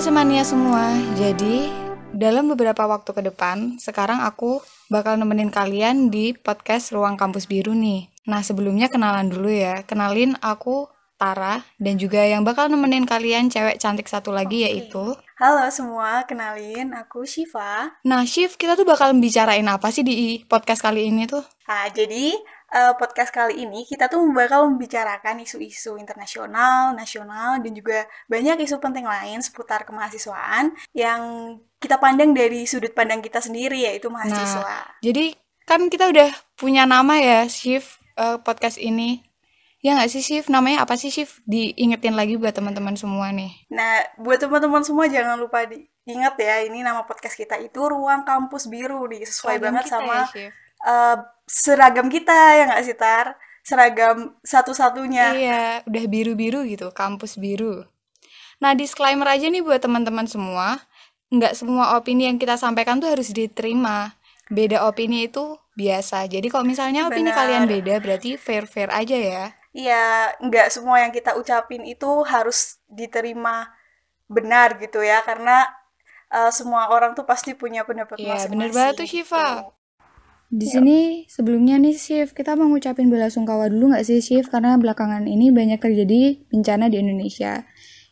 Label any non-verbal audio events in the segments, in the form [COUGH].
Halo semania semua, jadi dalam beberapa waktu ke depan, sekarang aku bakal nemenin kalian di podcast Ruang Kampus Biru nih. Nah sebelumnya kenalan dulu ya, kenalin aku Tara dan juga yang bakal nemenin kalian cewek cantik satu lagi yaitu Halo semua, kenalin aku Shiva. Nah Shiv, kita tuh bakal bicarain apa sih di podcast kali ini tuh? Nah, jadi uh, podcast kali ini kita tuh bakal membicarakan isu-isu internasional, nasional, dan juga banyak isu penting lain seputar kemahasiswaan yang kita pandang dari sudut pandang kita sendiri yaitu mahasiswa. Nah, jadi kan kita udah punya nama ya Shiv uh, podcast ini. Ya nggak sih Shiv? Namanya apa sih Shiv? Diingetin lagi buat teman-teman semua nih. Nah, buat teman-teman semua jangan lupa diingat ya, ini nama podcast kita itu Ruang Kampus Biru nih, sesuai banget kita sama ya, uh, seragam kita ya nggak sih Tar? Seragam satu-satunya. Iya, udah biru-biru gitu, kampus biru. Nah, disclaimer aja nih buat teman-teman semua, nggak semua opini yang kita sampaikan tuh harus diterima. Beda opini itu biasa. Jadi kalau misalnya opini Benar. kalian beda, berarti fair-fair aja ya. Iya, nggak semua yang kita ucapin itu harus diterima benar gitu ya, karena uh, semua orang tuh pasti punya pendapat Iya, masing-masing. bener banget tuh, gitu. Di sini sebelumnya nih Shiv, kita mau ngucapin bela sungkawa dulu nggak sih Shiv? Karena belakangan ini banyak terjadi bencana di Indonesia.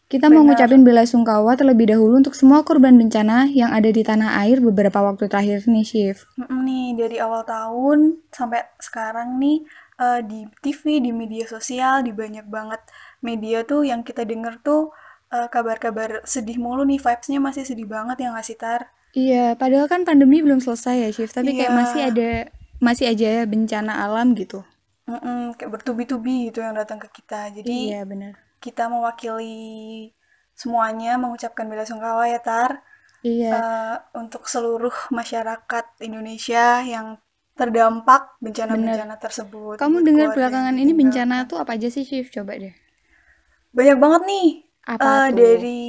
Kita mau Benar. ngucapin bela sungkawa terlebih dahulu untuk semua korban bencana yang ada di tanah air beberapa waktu terakhir nih. Mm-mm nih dari awal tahun sampai sekarang nih uh, di TV, di media sosial, di banyak banget media tuh yang kita denger tuh uh, kabar-kabar sedih mulu nih, vibes-nya masih sedih banget ya nggak sih Tar? Iya, padahal kan pandemi belum selesai ya Shiv, tapi kayak Iya. masih ada masih aja bencana alam gitu. Mm-mm, kayak bertubi-tubi gitu yang datang ke kita. Jadi Iya, benar. kita mewakili semuanya mengucapkan bela sungkawa ya Tar. Iya. eh, untuk seluruh masyarakat Indonesia yang terdampak bencana-bencana tersebut. Kamu dengar belakangan ini bencana tuh apa aja sih Shiv? Coba deh. Banyak banget nih Apa eh, tuh? dari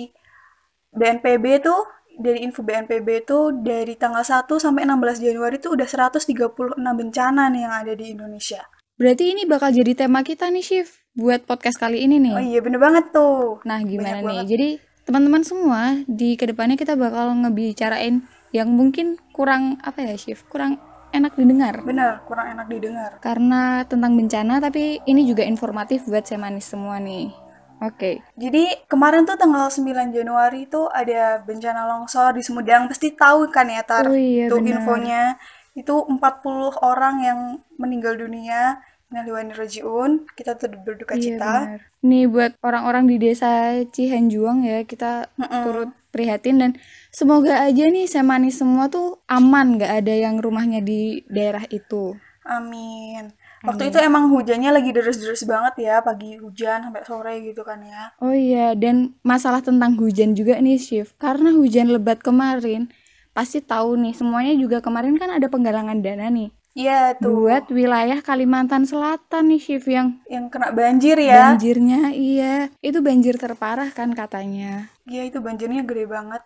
BNPB tuh, dari info BNPB tuh dari tanggal 1 sampai 16 Januari tuh udah 136 bencana nih yang ada di Indonesia. Berarti ini bakal jadi tema kita nih Shiv buat podcast kali ini nih. Oh iya bener banget tuh. Nah, gimana Banyak nih? banget. Jadi, teman-teman semua di ke depannya kita bakal ngebicarain yang mungkin kurang apa ya, Shiv? Kurang enak didengar. Bener, kurang enak didengar. Karena tentang bencana, tapi ini juga informatif buat saya manis semua nih. Oke. Jadi kemarin tuh tanggal 9 Januari tuh ada bencana longsor di Sumedang. Pasti tahu kan ya Tar? Oh iya, Tuh infonya. Itu 40 orang yang meninggal dunia. Innalillahi rajiun. Kita tuh berduka Iya, cita. benar. Nih buat orang-orang di desa Cihanjuang ya, kita Mm-mm. turut prihatin dan semoga aja nih saya manis semua tuh aman, nggak ada yang rumahnya di daerah itu. Amin. Waktu itu emang hujannya lagi deres-deres banget ya. Pagi hujan sampai sore gitu kan ya. Oh iya, dan masalah tentang hujan juga nih, Shiv. Karena hujan lebat kemarin, pasti tahu nih, semuanya juga kemarin kan ada penggalangan dana nih. Iya tuh. Buat wilayah Kalimantan Selatan nih, Shiv, yang Yang kena banjir ya. banjirnya, iya. Itu banjir terparah kan katanya. Iya itu banjirnya gede banget.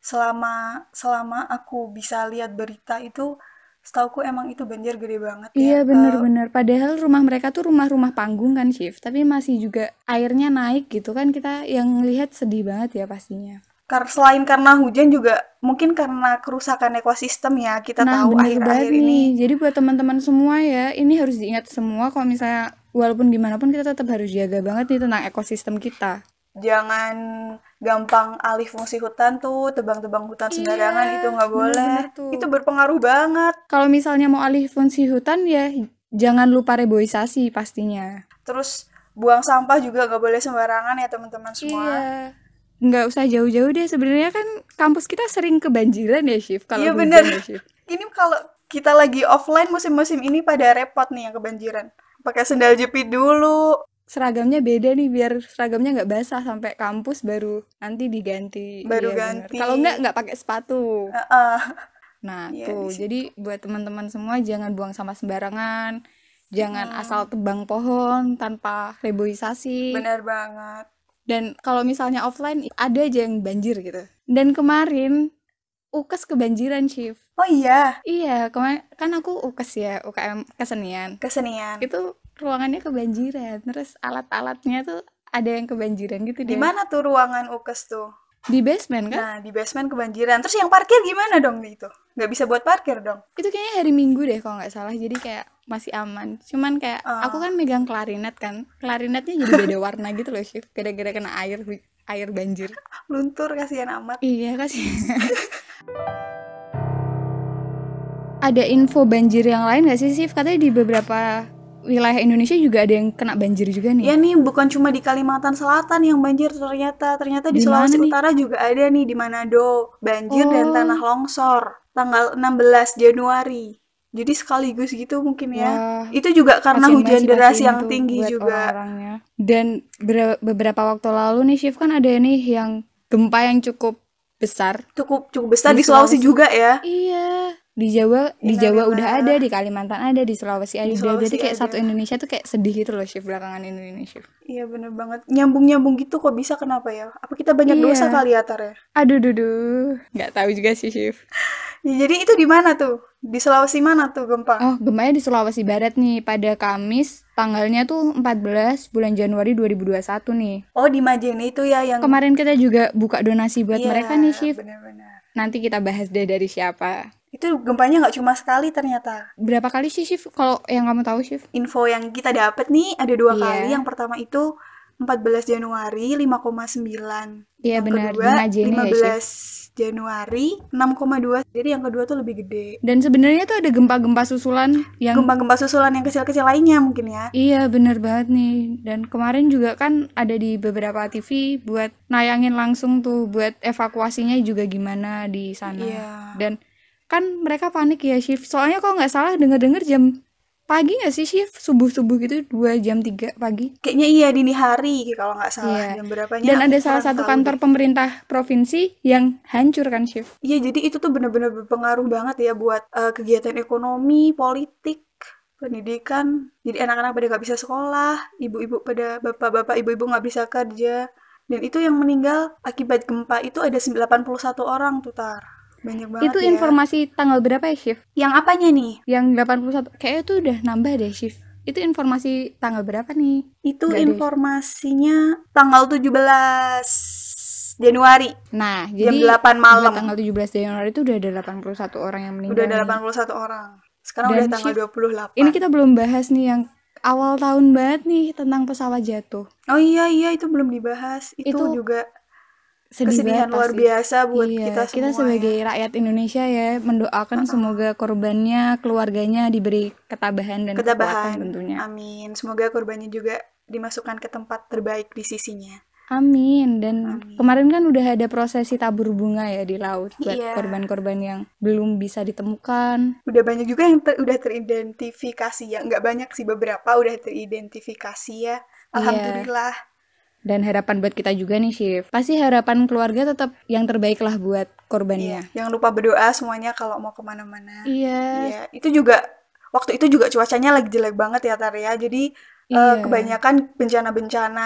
Selama selama aku bisa lihat berita itu, setauku emang itu banjir gede banget ya. Iya Eh, bener-bener, padahal rumah mereka tuh rumah-rumah panggung kan, Shiv. Tapi masih juga airnya naik gitu kan, kita yang lihat sedih banget ya pastinya. Kar selain karena hujan juga mungkin karena kerusakan ekosistem ya kita Nah, tahu akhir-akhir ini. nih. Jadi buat teman-teman semua ya, ini harus diingat semua kalau misalnya walaupun gimana pun kita tetap harus jaga banget nih tentang ekosistem kita. Jangan gampang alih fungsi hutan tuh, tebang-tebang hutan Iya, sembarangan itu nggak boleh. tuh. Itu berpengaruh banget. Kalau misalnya mau alih fungsi hutan ya jangan lupa reboisasi pastinya. Terus buang sampah juga nggak boleh sembarangan ya teman-teman semua. Iya. Nggak usah jauh-jauh deh. Sebenarnya kan kampus kita sering kebanjiran ya, Shiv. Kalau Iya, bener. ya, Shiv. Ini kalau kita lagi offline musim-musim ini pada repot nih yang kebanjiran. Pakai sendal jepit dulu. Seragamnya beda nih biar seragamnya nggak basah sampai kampus baru nanti diganti. Baru Iya, ganti. Kalau nggak nggak pakai sepatu. Heeh. Nah, Iya, tuh. Jadi buat teman-teman semua jangan buang sampah sembarangan. Jangan Hmm. asal tebang pohon tanpa reboisasi. Bener banget. Dan kalau misalnya offline ada aja yang banjir gitu. Dan kemarin UKES kebanjiran, Chief. Oh iya, Iya, kemarin kan aku UKES ya, UKM kesenian. kesenian. Itu ruangannya kebanjiran. Terus alat-alatnya tuh ada yang kebanjiran gitu Di mana tuh ruangan UKES tuh? Di basement kan? Nah, di basement kebanjiran. Terus yang parkir gimana dong itu? Nggak bisa buat parkir dong? Itu kayaknya hari Minggu deh kalau nggak salah. Jadi kayak masih aman. Cuman kayak Ah. aku kan megang klarinet kan. Klarinetnya jadi beda warna gitu loh, Shift. Gara-gara kena air air banjir. [LAUGHS] Luntur kasihan amat. Iya kasih. [LAUGHS] ada info banjir yang lain gak sih, Sif? Katanya di beberapa wilayah Indonesia juga ada yang kena banjir juga nih. Ya nih bukan cuma di Kalimantan Selatan yang banjir ternyata. Ternyata di, Di Sulawesi nih? Utara juga ada nih di Manado. Banjir dan Oh. tanah longsor. Tanggal 16 Januari. Jadi sekaligus gitu mungkin ya. Wah, Itu juga karena kasihan hujan deras yang tinggi juga. Dan ber- beberapa waktu lalu nih, Shift kan ada nih yang gempa yang cukup besar. Cukup cukup besar Di di, Sulawesi, Sulawesi. juga ya. Iya. Di Jawa, di Jawa udah ada, di Kalimantan ada, di Sulawesi ada. Di Sulawesi kayak ada. satu Indonesia tuh kayak sedih gitu loh, Shift belakangan ini, Shift. Iya bener banget. Nyambung-nyambung gitu kok bisa kenapa ya? Apa kita banyak Iya. dosa kali ya Tar ya? Aduh, duh, duh. Nggak tahu juga sih, Shift. Ya, jadi itu di mana tuh? Di Sulawesi mana tuh gempa? Oh, gempanya di Sulawesi Barat nih pada Kamis, tanggalnya tuh 14 bulan Januari 2021 nih. Oh di Majene itu ya yang Kemarin kita juga buka donasi buat Iya, mereka nih, Shift. Bener-bener. Nanti kita bahas deh dari siapa. Itu gempanya nggak cuma sekali ternyata. Berapa kali sih, Shift? Kalau yang kamu tahu, Shift? Info yang kita dapat nih ada dua Iya. kali. Yang pertama itu 14 Januari 5,9. Iya benar, kedua Majene ya, 15 Shift. Januari 6,2. Jadi yang kedua tuh lebih gede. Dan sebenarnya tuh ada gempa-gempa susulan yang Gempa-gempa susulan yang kecil-kecil lainnya mungkin ya. Iya bener banget nih Dan kemarin juga kan ada di beberapa TV Buat nayangin langsung tuh Buat evakuasinya juga gimana di sana Iya. Dan kan mereka panik ya shift Soalnya kalau nggak salah denger-denger jam pagi nggak sih shift Subuh-subuh gitu 2 jam 3 pagi Kayaknya iya dini hari kalau nggak salah Iya. jam berapanya. Dan ada salah satu kantor deh. pemerintah provinsi Yang hancur kan shift Iya, jadi itu tuh bener-bener berpengaruh banget ya buat eh, kegiatan ekonomi, politik, pendidikan. Jadi anak-anak pada nggak bisa sekolah, ibu-ibu pada bapak-bapak, ibu-ibu nggak bisa kerja. Dan itu yang meninggal akibat gempa itu ada 81 orang tuh, Tar. Banyak banget Itu ya. informasi tanggal berapa ya shift? Yang apanya nih? Yang 81 Kayaknya tuh udah nambah deh shift Itu informasi tanggal berapa nih? Itu ada. informasinya tanggal 17 Januari. Nah, Jam jadi 8 malam. buat tanggal 17 Januari itu udah ada 81 orang yang meninggal. Udah ada nih. 81 orang. Sekarang Dan udah tanggal shift- 28. Ini kita belum bahas nih yang awal tahun banget nih tentang pesawat jatuh. Oh iya iya itu belum dibahas. Itu, Itu juga Sedih kesedihan banget luar pasti. biasa buat iya, kita semua. ya. sebagai rakyat Indonesia ya mendoakan semoga korbannya, keluarganya diberi ketabahan dan ketabahan. kekuatan tentunya. Amin. Semoga korbannya juga dimasukkan ke tempat terbaik di sisinya. Amin. Dan Amin. kemarin kan udah ada prosesi tabur bunga ya di laut buat Iya. korban-korban yang belum bisa ditemukan. Udah banyak juga yang ter- udah teridentifikasi ya. Nggak banyak sih beberapa udah teridentifikasi ya. Iya. Alhamdulillah. Dan harapan buat kita juga nih, Shiv. Pasti harapan keluarga tetap yang terbaik lah buat korbannya. Jangan lupa berdoa semuanya kalau mau ke mana-mana. Iya. Iya. Itu juga waktu itu juga cuacanya lagi jelek banget ya Tarya. Jadi eh, Iya. kebanyakan bencana-bencana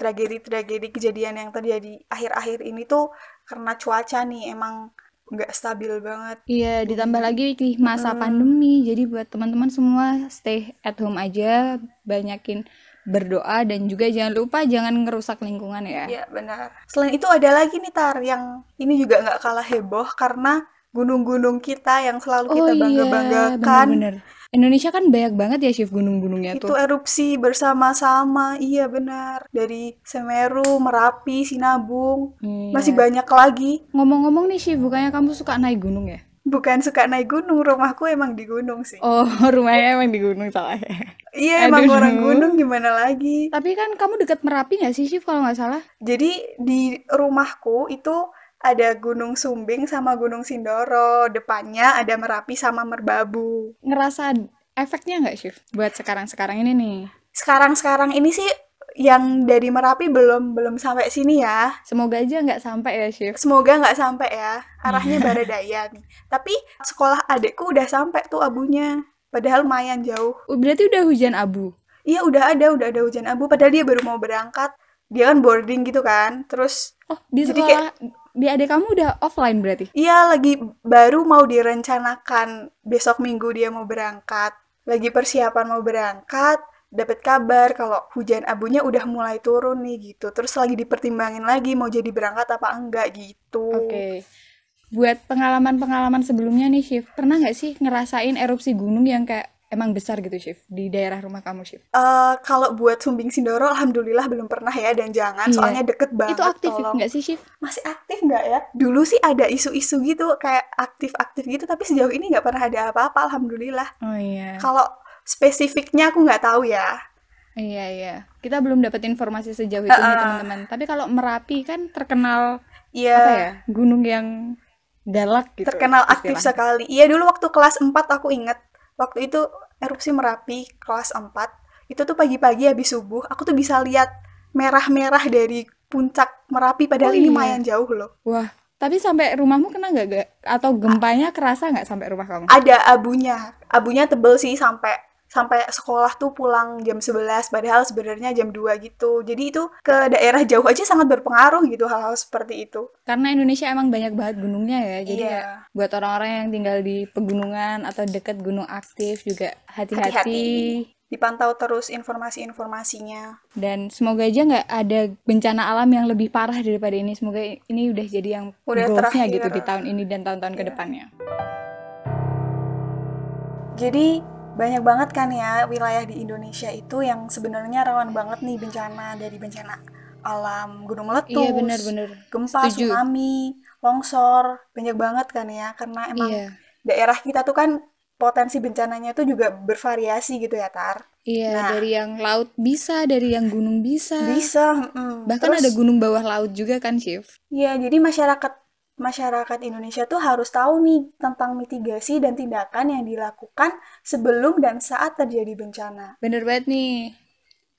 tragedi-tragedi kejadian yang terjadi akhir-akhir ini tuh karena cuaca nih emang nggak stabil banget. Iya, ditambah lagi di masa Mm-mm. pandemi. Jadi buat teman-teman semua stay at home aja, banyakin berdoa dan juga jangan lupa jangan ngerusak lingkungan ya. Ya benar. Selain itu ada lagi nih Tar yang ini juga nggak kalah heboh karena gunung-gunung kita yang selalu kita Oh iya, bangga-banggakan bener-bener. Indonesia kan banyak banget ya shift gunung-gunungnya itu tuh. erupsi bersama-sama. Iya benar. Dari Semeru, Merapi, Sinabung, Iya. masih banyak lagi. Ngomong-ngomong nih shift, bukannya kamu suka naik gunung ya? Bukan suka naik gunung, rumahku emang di gunung sih. Oh, [LAUGHS] rumahnya emang di gunung salah ya. Iya emang Aduh. orang gunung gimana lagi. Tapi kan kamu deket Merapi nggak sih shift kalau nggak salah? Jadi di rumahku itu ada Gunung Sumbing sama Gunung Sindoro. Depannya ada Merapi sama Merbabu. Ngerasa efeknya nggak shift buat sekarang-sekarang ini nih? Sekarang-sekarang ini sih yang dari Merapi belum belum sampai sini ya. Semoga aja nggak sampai ya shift. Semoga nggak sampai ya. Arahnya Baradaya nih. Tapi sekolah adekku udah sampai tuh abunya. Padahal lumayan jauh. Oh, Berarti udah hujan abu. Iya udah ada, udah ada hujan abu. Padahal dia baru mau berangkat. Dia kan boarding gitu kan. Terus Oh, di Jadi sekolah di adik kamu udah offline berarti? Iya, lagi baru mau direncanakan besok minggu dia mau berangkat. Lagi persiapan mau berangkat, dapat kabar kalau hujan abunya udah mulai turun nih gitu. Terus lagi dipertimbangin lagi mau jadi berangkat apa enggak gitu. Oke. Okay. Buat pengalaman-pengalaman sebelumnya nih, Shift, pernah nggak sih ngerasain erupsi gunung yang kayak emang besar gitu, Shift, di daerah rumah kamu, Shift? Uh, kalau buat Sumbing Sindoro, alhamdulillah belum pernah ya, dan jangan, iya. soalnya deket banget. Itu aktif nggak sih, Shift? Masih aktif nggak ya? Dulu sih ada isu-isu gitu, kayak aktif-aktif gitu, tapi sejauh ini nggak pernah ada apa-apa, alhamdulillah. Oh iya. Kalau spesifiknya aku nggak tahu ya. Iya iya. Kita belum dapat informasi sejauh itu uh, nih teman-teman. Tapi kalau Merapi kan terkenal yeah. apa ya? Gunung yang galak gitu. Terkenal aktif sekali. Iya dulu waktu kelas 4 aku inget. Waktu itu erupsi Merapi kelas 4. Itu tuh pagi-pagi habis subuh, aku tuh bisa lihat merah-merah dari puncak Merapi padahal oh, ini iya. lumayan jauh loh. Wah, tapi sampai rumahmu kena nggak gak? Atau gempanya kerasa nggak sampai rumah kamu? Ada abunya. Abunya tebel sih sampai sampai sekolah tuh pulang jam 11 padahal sebenarnya jam 2 gitu. Jadi itu ke daerah jauh aja sangat berpengaruh gitu hal-hal seperti itu. Karena Indonesia emang banyak banget gunungnya ya. Jadi yeah. ya, buat orang-orang yang tinggal di pegunungan atau dekat gunung aktif juga hati-hati. Dipantau terus informasi-informasinya. Dan semoga aja nggak ada bencana alam yang lebih parah daripada ini. Semoga ini udah jadi yang udah goalsnya gitu di tahun ini dan tahun-tahun yeah. ke depannya. Jadi banyak banget kan ya wilayah di Indonesia itu yang sebenarnya rawan banget nih bencana dari bencana alam gunung meletus, iya, bener, bener. gempa, Setuju. tsunami, longsor, banyak banget kan ya karena emang iya. daerah kita tuh kan potensi bencananya itu juga bervariasi gitu ya Tar. Iya, nah, dari yang laut bisa, dari yang gunung bisa. Bisa, mm, Bahkan Terus, ada gunung bawah laut juga kan, Chief? Iya, jadi masyarakat masyarakat Indonesia tuh harus tahu nih tentang mitigasi dan tindakan yang dilakukan sebelum dan saat terjadi bencana. Bener banget nih.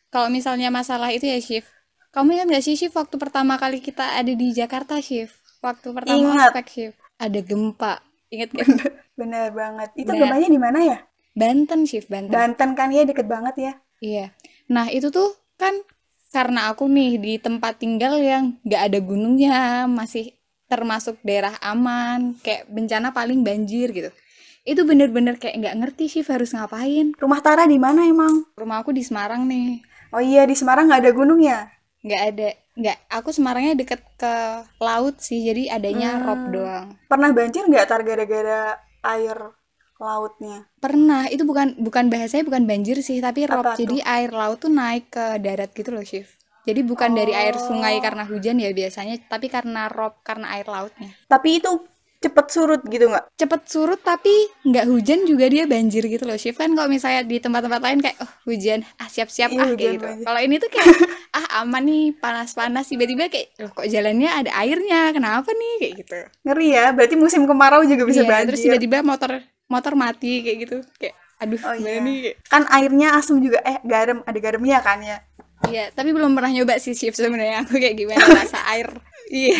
Kalau misalnya masalah itu ya, Shift. Kamu ingat gak sih, Shift, waktu pertama kali kita ada di Jakarta, Shift? Waktu pertama Ingat. ospek, Shift. Ada gempa. Ingat gak? Bener, [LAUGHS] bener banget. Itu nah, gempanya di mana ya? Banten, Shift, Banten. Banten kan ya, deket banget ya. Iya. Nah, itu tuh kan karena aku nih di tempat tinggal yang gak ada gunungnya, masih termasuk daerah aman kayak bencana paling banjir gitu. Itu bener-bener kayak nggak ngerti sih harus ngapain. Rumah Tara di mana emang? Rumah aku di Semarang nih. Oh iya di Semarang nggak ada gunung ya? Nggak ada. Nggak aku Semarangnya deket ke laut sih jadi adanya hmm. rob doang. Pernah banjir nggak tar gara-gara air lautnya? Pernah. Itu bukan bukan bahasanya bukan banjir sih tapi rob. Jadi air laut tuh naik ke darat gitu loh Shift jadi bukan oh. dari air sungai oh. karena hujan ya biasanya, tapi karena rob karena air lautnya. Tapi itu cepet surut gitu nggak? Cepet surut tapi nggak hujan juga dia banjir gitu loh. Shift kan kalau misalnya di tempat-tempat lain kayak oh hujan ah siap-siap iya, ah kayak gitu. Kalau ini tuh kayak [LAUGHS] ah aman nih panas-panas tiba-tiba kayak loh kok jalannya ada airnya kenapa nih kayak gitu. Ngeri ya, berarti musim kemarau juga bisa iya, banjir. Terus tiba-tiba motor motor mati kayak gitu kayak aduh oh, iya. nih kan airnya asam juga eh garam ada garamnya kan ya Iya, tapi belum pernah nyoba sih shift sebenarnya aku kayak gimana rasa [LAUGHS] air. Iya.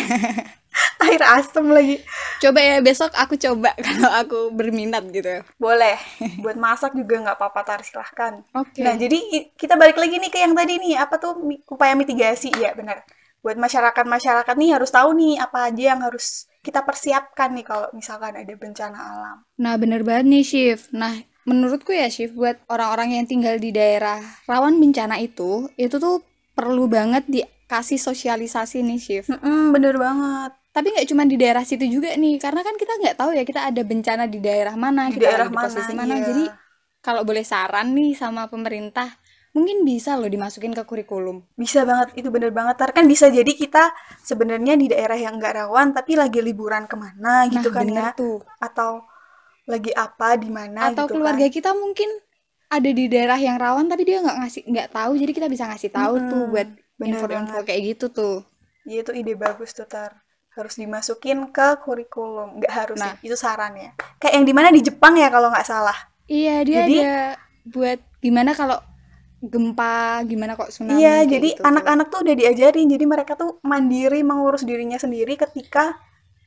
air asam lagi. Coba ya besok aku coba [LAUGHS] kalau aku berminat gitu. Boleh. Buat masak juga nggak apa-apa tar silahkan. Oke. Okay. Nah jadi kita balik lagi nih ke yang tadi nih apa tuh upaya mitigasi ya benar. Buat masyarakat masyarakat nih harus tahu nih apa aja yang harus kita persiapkan nih kalau misalkan ada bencana alam. Nah bener banget nih Shift. Nah menurutku ya Shift buat orang-orang yang tinggal di daerah rawan bencana itu itu tuh perlu banget dikasih sosialisasi nih Shift mm -mm, bener banget. Tapi nggak cuma di daerah situ juga nih karena kan kita nggak tahu ya kita ada bencana di daerah mana di kita daerah di posisi mana, iya. jadi kalau boleh saran nih sama pemerintah mungkin bisa loh dimasukin ke kurikulum. Bisa banget itu bener banget. Tar kan bisa jadi kita sebenarnya di daerah yang nggak rawan tapi lagi liburan ke mana gitu nah, kan ya. tuh. atau lagi apa di mana atau gitu keluarga kan. kita mungkin ada di daerah yang rawan tapi dia nggak ngasih nggak tahu. Jadi kita bisa ngasih tahu hmm, tuh buat info-info kayak gitu tuh. Iya itu ide bagus tuh tar. Harus dimasukin ke kurikulum. Nggak harus nah. sih itu saran ya. Kayak yang di mana di Jepang ya kalau nggak salah. Iya dia jadi, ada buat gimana kalau gempa gimana kok tsunami iya jadi gitu anak-anak tuh udah diajarin. Jadi mereka tuh mandiri mengurus dirinya sendiri ketika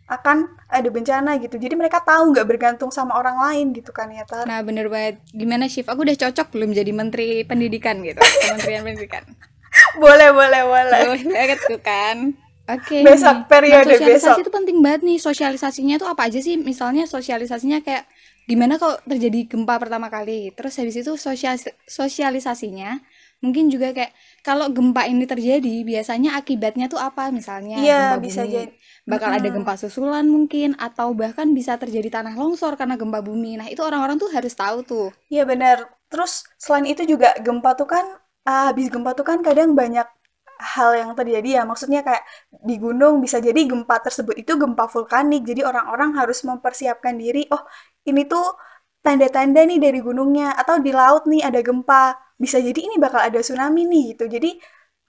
akan ada bencana gitu. Jadi mereka tahu nggak bergantung sama orang lain gitu kan ya Tar? Nah bener banget. Gimana Shift aku udah cocok belum jadi menteri pendidikan gitu? Kementerian pendidikan? [LAUGHS] Boleh boleh boleh. Boleh banget tuh kan. Oke. Okay, besok periode nah, sosialisasi besok. itu penting banget nih. Sosialisasinya tuh apa aja sih? Misalnya sosialisasinya kayak gimana kalau terjadi gempa pertama kali? Terus habis itu sosial sosialisasinya mungkin juga kayak kalau gempa ini terjadi biasanya akibatnya tuh apa misalnya Iya, gempa bisa bumi jadi. bakal ada gempa susulan mungkin atau bahkan bisa terjadi tanah longsor karena gempa bumi nah itu orang-orang tuh harus tahu tuh Iya benar. Terus selain itu juga gempa tuh kan ah, habis gempa tuh kan kadang banyak hal yang terjadi ya. Maksudnya kayak di gunung bisa jadi gempa tersebut itu gempa vulkanik. Jadi orang-orang harus mempersiapkan diri. Oh, ini tuh tanda-tanda nih dari gunungnya atau di laut nih ada gempa. Bisa jadi ini bakal ada tsunami nih gitu. Jadi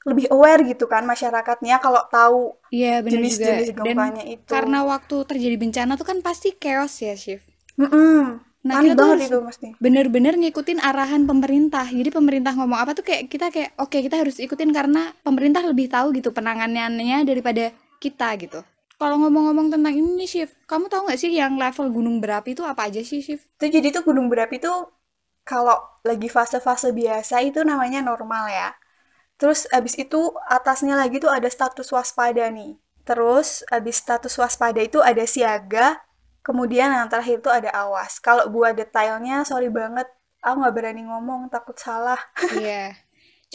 lebih aware gitu kan masyarakatnya kalau tahu iya jenis-jenis dan gempanya itu. karena waktu terjadi bencana tuh kan pasti chaos ya Shift Mm-mm. Nah, Panik kita tuh itu mesti. bener-bener ngikutin arahan pemerintah. Jadi pemerintah ngomong apa tuh kayak kita kayak oke kita harus ikutin karena pemerintah lebih tahu gitu penanganannya daripada kita gitu. Kalau ngomong-ngomong tentang ini nih, Shift, kamu tahu nggak sih yang level gunung berapi itu apa aja sih, Shift? Itu jadi tuh gunung berapi tuh kalau lagi fase-fase biasa itu namanya normal ya. Terus abis itu atasnya lagi tuh ada status waspada nih. Terus abis status waspada itu ada siaga, kemudian yang terakhir tuh ada awas. Kalau buat detailnya, sorry banget, aku nggak berani ngomong, takut salah. Iya. [LAUGHS]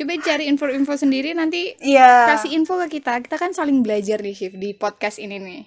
Coba cari info-info sendiri nanti Iya. kasih info ke kita. Kita kan saling belajar nih, Shift, di podcast ini nih.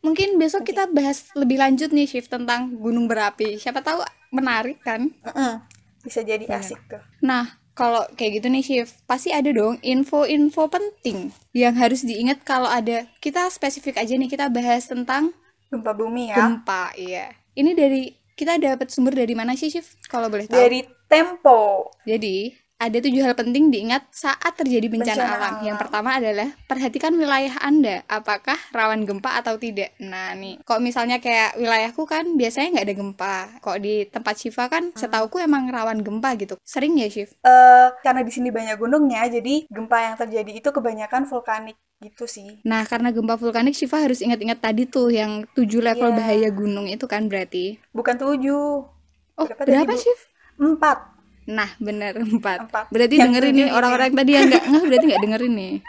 Mungkin besok kita bahas lebih lanjut nih, Shift, tentang gunung berapi. Siapa tahu menarik kan? Mm-mm. Bisa jadi Iya. asik tuh. Nah, kalau kayak gitu nih Shift, pasti ada dong info-info penting yang harus diingat kalau ada. Kita spesifik aja nih, kita bahas tentang Gempa bumi ya. gempa, iya. Ini dari kita dapat sumber dari mana sih Shift? Kalau boleh tahu. Dari Tempo. Jadi, ada tujuh hal penting diingat saat terjadi bencana, Bencana alam. Yang alam. pertama adalah perhatikan wilayah Anda, apakah rawan gempa atau tidak. Nah, nih, kok misalnya kayak wilayahku kan biasanya nggak ada gempa. Kok di tempat Shiva kan Hmm. setauku emang rawan gempa gitu. Sering ya, Shift? eh karena di sini banyak gunungnya, jadi gempa yang terjadi itu kebanyakan vulkanik gitu sih. Nah, karena gempa vulkanik, Shiva harus ingat-ingat tadi tuh yang tujuh level Iya. bahaya gunung itu kan berarti. Bukan tujuh, Oh, Berapa berapa? Shiv? empat. Nah, bener, empat. Empat. Berarti Yang dengerin nih, orang-orang tadi yang nggak [LAUGHS] ngeh berarti nggak dengerin nih. [LAUGHS]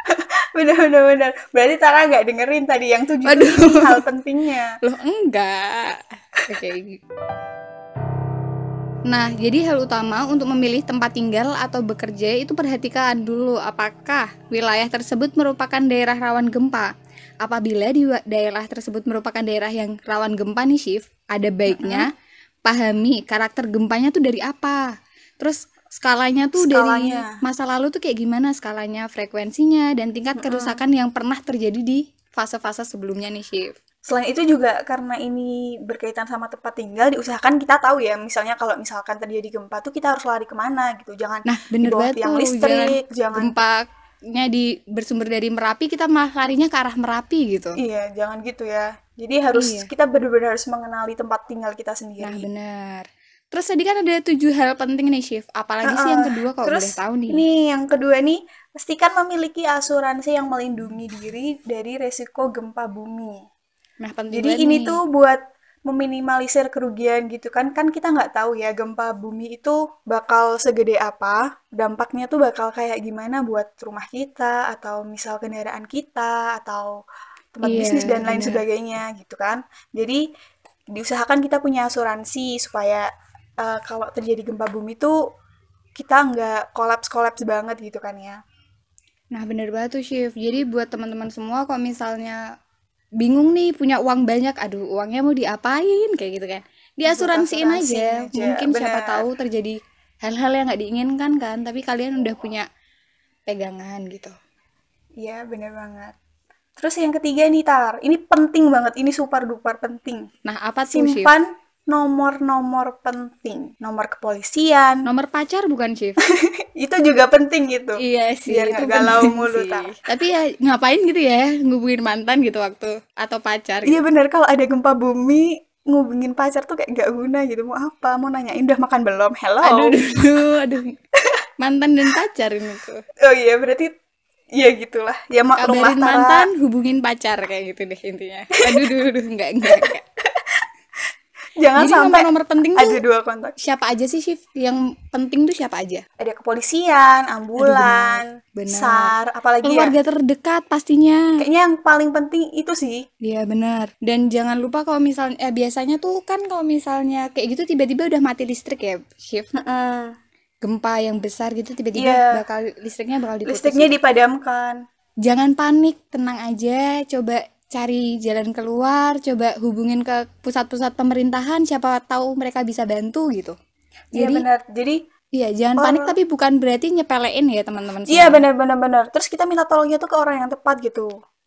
Bener bener bener. Berarti Tara nggak dengerin tadi yang tujuh Aduh. hal pentingnya. [LAUGHS] Loh, enggak. Oke. Nah, jadi hal utama untuk memilih tempat tinggal atau bekerja itu perhatikan dulu apakah wilayah tersebut merupakan daerah rawan gempa. Apabila di daerah tersebut merupakan daerah yang rawan gempa nih, Shift, ada baiknya pahami karakter gempanya tuh dari apa. Terus skalanya tuh dari Skalanya. masa lalu tuh kayak gimana skalanya, frekuensinya, dan tingkat kerusakan yang pernah terjadi di fase-fase sebelumnya nih, Shift. Selain itu juga karena ini berkaitan sama tempat tinggal, diusahakan kita tahu ya, misalnya kalau misalkan terjadi gempa tuh kita harus lari ke mana gitu. Jangan Nah, bener di bawah tiang listrik, jangan jangan gempanya di bersumber dari Merapi kita malah larinya ke arah Merapi gitu. Iya, jangan gitu ya. Jadi harus Iya. kita benar-benar harus mengenali tempat tinggal kita Nah, sendiri. benar. Terus tadi kan ada tujuh hal penting nih, Shift. Apalagi sih yang kedua kalau Terus boleh tahu nih. nih yang kedua nih, pastikan memiliki asuransi yang melindungi diri dari resiko gempa bumi. Nah, penting Jadi ini nih. tuh buat meminimalisir kerugian gitu kan. Kan kita nggak tahu ya gempa bumi itu bakal segede apa. Dampaknya tuh bakal kayak gimana buat rumah kita atau misal kendaraan kita atau tempat Iya, bisnis dan lain benar. sebagainya gitu kan. Jadi diusahakan kita punya asuransi supaya eh, kalau terjadi gempa bumi tuh kita nggak kolaps-kolaps banget gitu kan ya. Nah, bener banget tuh, Shift. Jadi buat teman-teman semua kalau misalnya bingung nih punya uang banyak, aduh uangnya mau diapain kayak gitu kan. Diasuransiin asuransi aja. aja, Mungkin siapa benar. tahu terjadi hal-hal yang nggak diinginkan kan, tapi kalian udah punya pegangan gitu. Iya bener banget. Terus yang ketiga nih Tar, ini penting banget, ini super duper penting. Nah, apa tuh, Shift? Nomor-nomor penting nomor kepolisian Nomor pacar bukan, Shift? [LAUGHS] itu juga penting gitu Iya sih, Biar itu galau mulu, sih. Tar. Tapi ya ngapain gitu ya ngubungin mantan gitu waktu atau pacar iya gitu. bener kalau ada gempa bumi ngubungin pacar tuh kayak gak guna gitu mau apa mau nanyain udah makan belum hello Aduh, aduh, aduh. Mantan dan pacar ini tuh. oh iya berarti ya gitulah ya maklum Kabarin mantan, hubungin pacar kayak gitu deh intinya. Aduh, aduh, aduh, enggak, enggak, enggak. Jangan Jadi sampai nomor-nomor penting ada tuh dua kontak. siapa aja sih shift yang penting tuh siapa aja? Ada kepolisian, ambulan, benar. SAR, apalagi ya. Keluarga terdekat pastinya. Kayaknya yang paling penting itu sih. Iya benar. Dan jangan lupa kalau misalnya eh, biasanya tuh kan kalau misalnya kayak gitu tiba-tiba udah mati listrik ya shift Mm-mm. gempa yang besar gitu tiba-tiba Iya. bakal listriknya bakal diputus. Listriknya dipadamkan. Jangan panik, tenang aja, coba cari jalan keluar, coba hubungin ke pusat-pusat pemerintahan siapa tahu mereka bisa bantu gitu. Iya Jadi benar. Jadi iya jangan panik tapi bukan berarti nyepelein ya teman-teman iya semua. benar benar benar. Terus kita minta tolongnya tuh ke orang yang tepat gitu.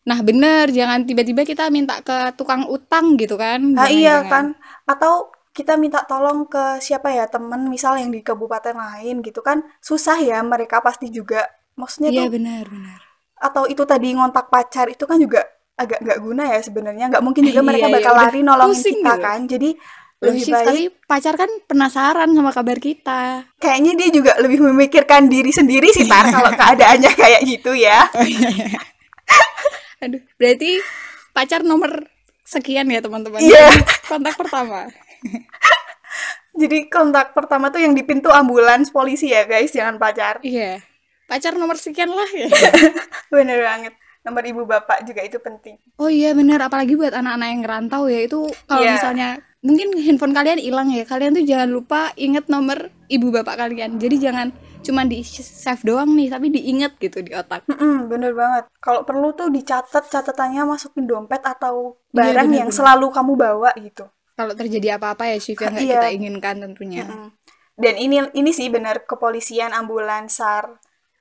Nah bener, jangan tiba-tiba kita minta ke tukang utang gitu kan. Nah, Jangan, iya jangan. kan. Atau kita minta tolong ke siapa ya temen misal yang di kabupaten lain gitu kan susah ya mereka pasti juga maksudnya Iya tuh benar benar. atau itu tadi ngontak pacar itu kan juga agak nggak guna ya sebenarnya nggak mungkin juga [LAUGHS] Iya, mereka iya, bakal udah lari nolongin pusing kita gitu. kan jadi lebih Shift, baik tapi pacar kan penasaran sama kabar kita. kayaknya dia juga lebih memikirkan diri sendiri sih tar kalau [LAUGHS] keadaannya kayak gitu ya [LAUGHS] Aduh, berarti pacar nomor sekian ya teman-teman. Iya. Kontak pertama. jadi kontak pertama tuh yang di pintu ambulans polisi ya guys jangan pacar Iya. Pacar nomor sekian lah ya. bener banget nomor ibu bapak juga itu penting Oh iya benar, apalagi buat anak-anak yang ngerantau ya itu kalau Iya. misalnya mungkin handphone kalian hilang ya, kalian tuh jangan lupa inget nomor ibu bapak kalian. Jadi jangan cuma di save doang nih, tapi diinget gitu di otak. Mm-mm, bener banget. Kalau perlu tuh dicatat catatannya masukin dompet atau Iya, barang bener, yang bener. selalu kamu bawa gitu. Kalau terjadi apa-apa ya shift yang nggak Iya. kita inginkan tentunya. Mm. Dan ini ini sih bener kepolisian, ambulans, SAR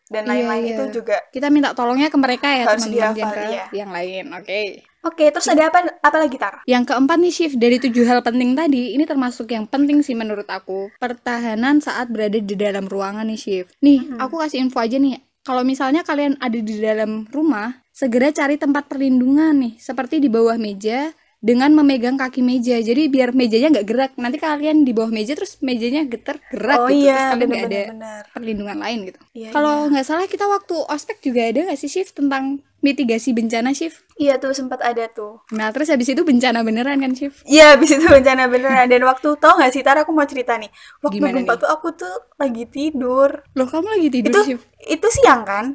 dan Iya, lain-lain iya. itu juga. Kita minta tolongnya ke mereka ya teman-teman yang ke iya. yang lain. Oke. Oke, terus ada apa apa lagi Tar? Yang keempat nih shift dari tujuh hal penting tadi, ini termasuk yang penting sih menurut aku. Pertahanan saat berada di dalam ruangan nih shift. Nih, aku kasih info aja nih. Kalau misalnya kalian ada di dalam rumah, segera cari tempat perlindungan nih, seperti di bawah meja dengan memegang kaki meja. Jadi biar mejanya nggak gerak. Nanti kalian di bawah meja terus mejanya getar gerak Oh gitu. terus iya, kalian nggak ada bener-bener. perlindungan lain gitu. Iya, Kalau nggak salah kita waktu ospek juga ada nggak sih shift tentang mitigasi bencana shift? Iya tuh sempat ada tuh. Nah terus habis itu bencana beneran kan shift? Iya, habis itu bencana beneran. Dan waktu tau gak sih, Tar, aku mau cerita nih. Waktu gempa tuh aku tuh lagi tidur. Loh kamu lagi tidur Itu shift? itu siang kan?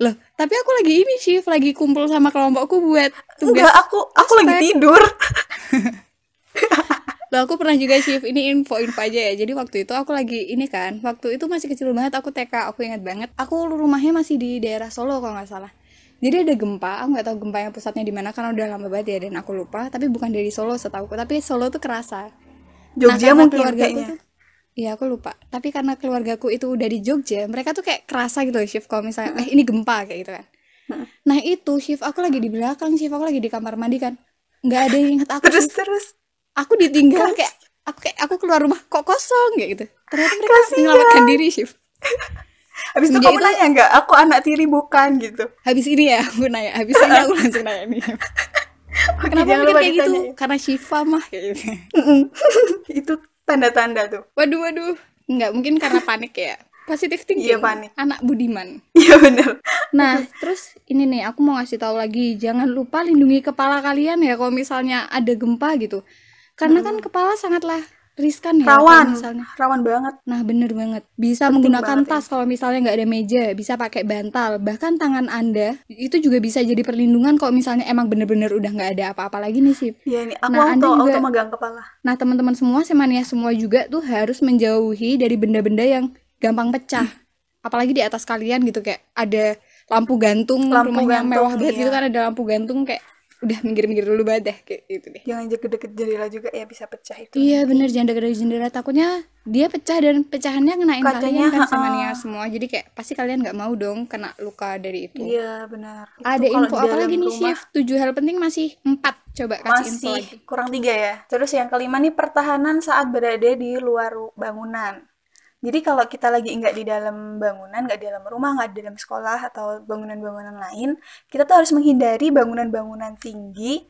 Loh, tapi aku lagi ini shift, lagi kumpul sama kelompokku buat tugas. Enggak, aku aku lagi ospek. tidur. [LAUGHS] [LAUGHS] Loh, aku pernah juga shift. Ini info-info aja ya. Jadi waktu itu aku lagi ini kan, waktu itu masih kecil banget, aku TK, aku ingat banget. Aku rumahnya masih di daerah Solo kalau nggak salah. Jadi ada gempa, aku nggak tahu gempanya pusatnya di mana karena udah lama banget ya dan aku lupa. Tapi bukan dari Solo setahuku, tapi Solo tuh kerasa. Jogja karena mungkin keluargaku kayaknya. tuh- Iya aku lupa. Tapi karena keluargaku itu udah di Jogja, mereka tuh kayak kerasa gitu loh shift kalau misalnya eh ini gempa kayak gitu kan. Nah itu shift aku lagi di belakang, shift aku lagi di kamar mandi kan. Nggak ada yang ingat aku. Terus Shift. terus Aku ditinggal kayak aku kayak aku keluar rumah kok kosong kayak gitu. Ternyata mereka menyelamatkan diri shift. [LAUGHS] Habis itu kamu itu- nanya nggak? Aku anak tiri bukan gitu. Habis ini ya aku nanya, habis ini aku langsung nanya nih. [LAUGHS] Oke, Kenapa mikir lupa kayak gitu? Karena Shiva mah kayak gitu. Itu tanda-tanda tuh. Waduh waduh. Nggak mungkin karena [LAUGHS] panik ya. Positif thinking. Iya, panik. Anak budiman. Iya bener. Nah, [LAUGHS] terus ini nih aku mau ngasih tahu lagi, jangan lupa lindungi kepala kalian ya kalau misalnya ada gempa gitu. Karena kan kepala sangatlah riskan ya Rawan, misalnya. rawan banget. Nah, bener banget. Bisa Penting menggunakan banget tas kalau misalnya nggak ada meja, bisa pakai bantal. Bahkan tangan Anda itu juga bisa jadi perlindungan kalau misalnya emang bener-bener udah nggak ada apa-apa lagi nih sih. Iya nih, aku Nah, Anda auto, juga- auto megang kepala. Nah, teman-teman semua, semania semua juga tuh harus menjauhi dari benda-benda yang gampang pecah. Apalagi di atas kalian gitu kayak ada lampu gantung, Lampu rumahnya gantung, mewah banget iya. gitu kan ada lampu gantung kayak udah minggir-minggir dulu banget deh kayak gitu deh. Jangan deket-deket jendela juga ya bisa pecah itu. Iya bener jangan dekat dari jendela takutnya dia pecah dan pecahannya ngenain Kacanya, kalian kan ha-ha. semania semua jadi kayak pasti kalian nggak mau dong kena luka dari itu. Iya benar. Itu Ada kalau info apa lagi nih shift? Tujuh hal penting masih empat. Coba kasih info Masih lagi. kurang tiga ya. Terus yang kelima nih pertahanan saat berada di luar bangunan. Jadi kalau kita lagi nggak di dalam bangunan, nggak di dalam rumah, nggak di dalam sekolah atau bangunan-bangunan lain, kita tuh harus menghindari bangunan-bangunan tinggi,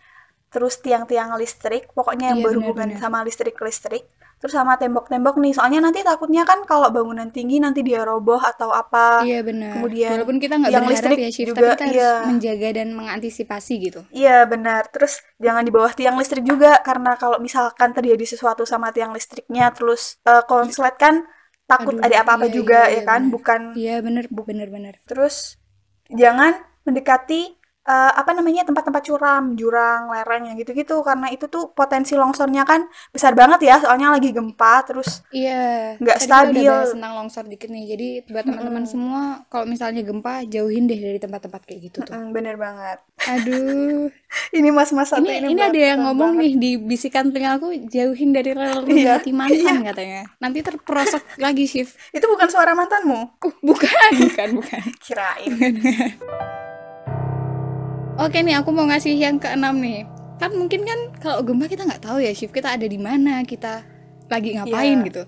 terus tiang-tiang listrik, pokoknya yang Iya, berhubungan benar-benar. sama listrik-listrik, terus sama tembok-tembok nih soalnya nanti takutnya kan kalau bangunan tinggi nanti dia roboh atau apa Iya benar. kemudian Walaupun kita nggak yang berharap listrik ya shift, juga, tapi kita harus iya. menjaga dan mengantisipasi gitu. Iya benar. Terus jangan di bawah tiang listrik juga karena kalau misalkan terjadi sesuatu sama tiang listriknya terus eh, konslet kan takut Aduh, ada apa-apa iya, juga iya, ya iya, kan, benar. bukan. Iya benar, benar benar. Terus jangan mendekati eh, apa namanya tempat-tempat curam, jurang, lereng yang gitu-gitu karena itu tuh potensi longsornya kan besar banget ya soalnya lagi gempa terus Iya. Nggak kita stabil. Udah bahas tentang longsor dikit nih. Jadi buat teman-teman semua, kalau misalnya gempa, jauhin deh dari tempat-tempat kayak gitu tuh. mm, bener banget. Aduh. [LAUGHS] Ini mas-mas ini ini, ini ada yang ngomong banget. nih di bisikan telingaku jauhin dari rel [LAUGHS] Iya, hati mantan katanya. Nanti terperosok [LAUGHS] lagi shift. Itu bukan suara mantanmu? Uh, bukan, bukan, bukan. Kirain. Oke nih, aku mau ngasih yang keenam nih. Kan mungkin kan kalau gempa kita nggak tahu ya shift kita ada di mana, kita lagi ngapain Iya. gitu.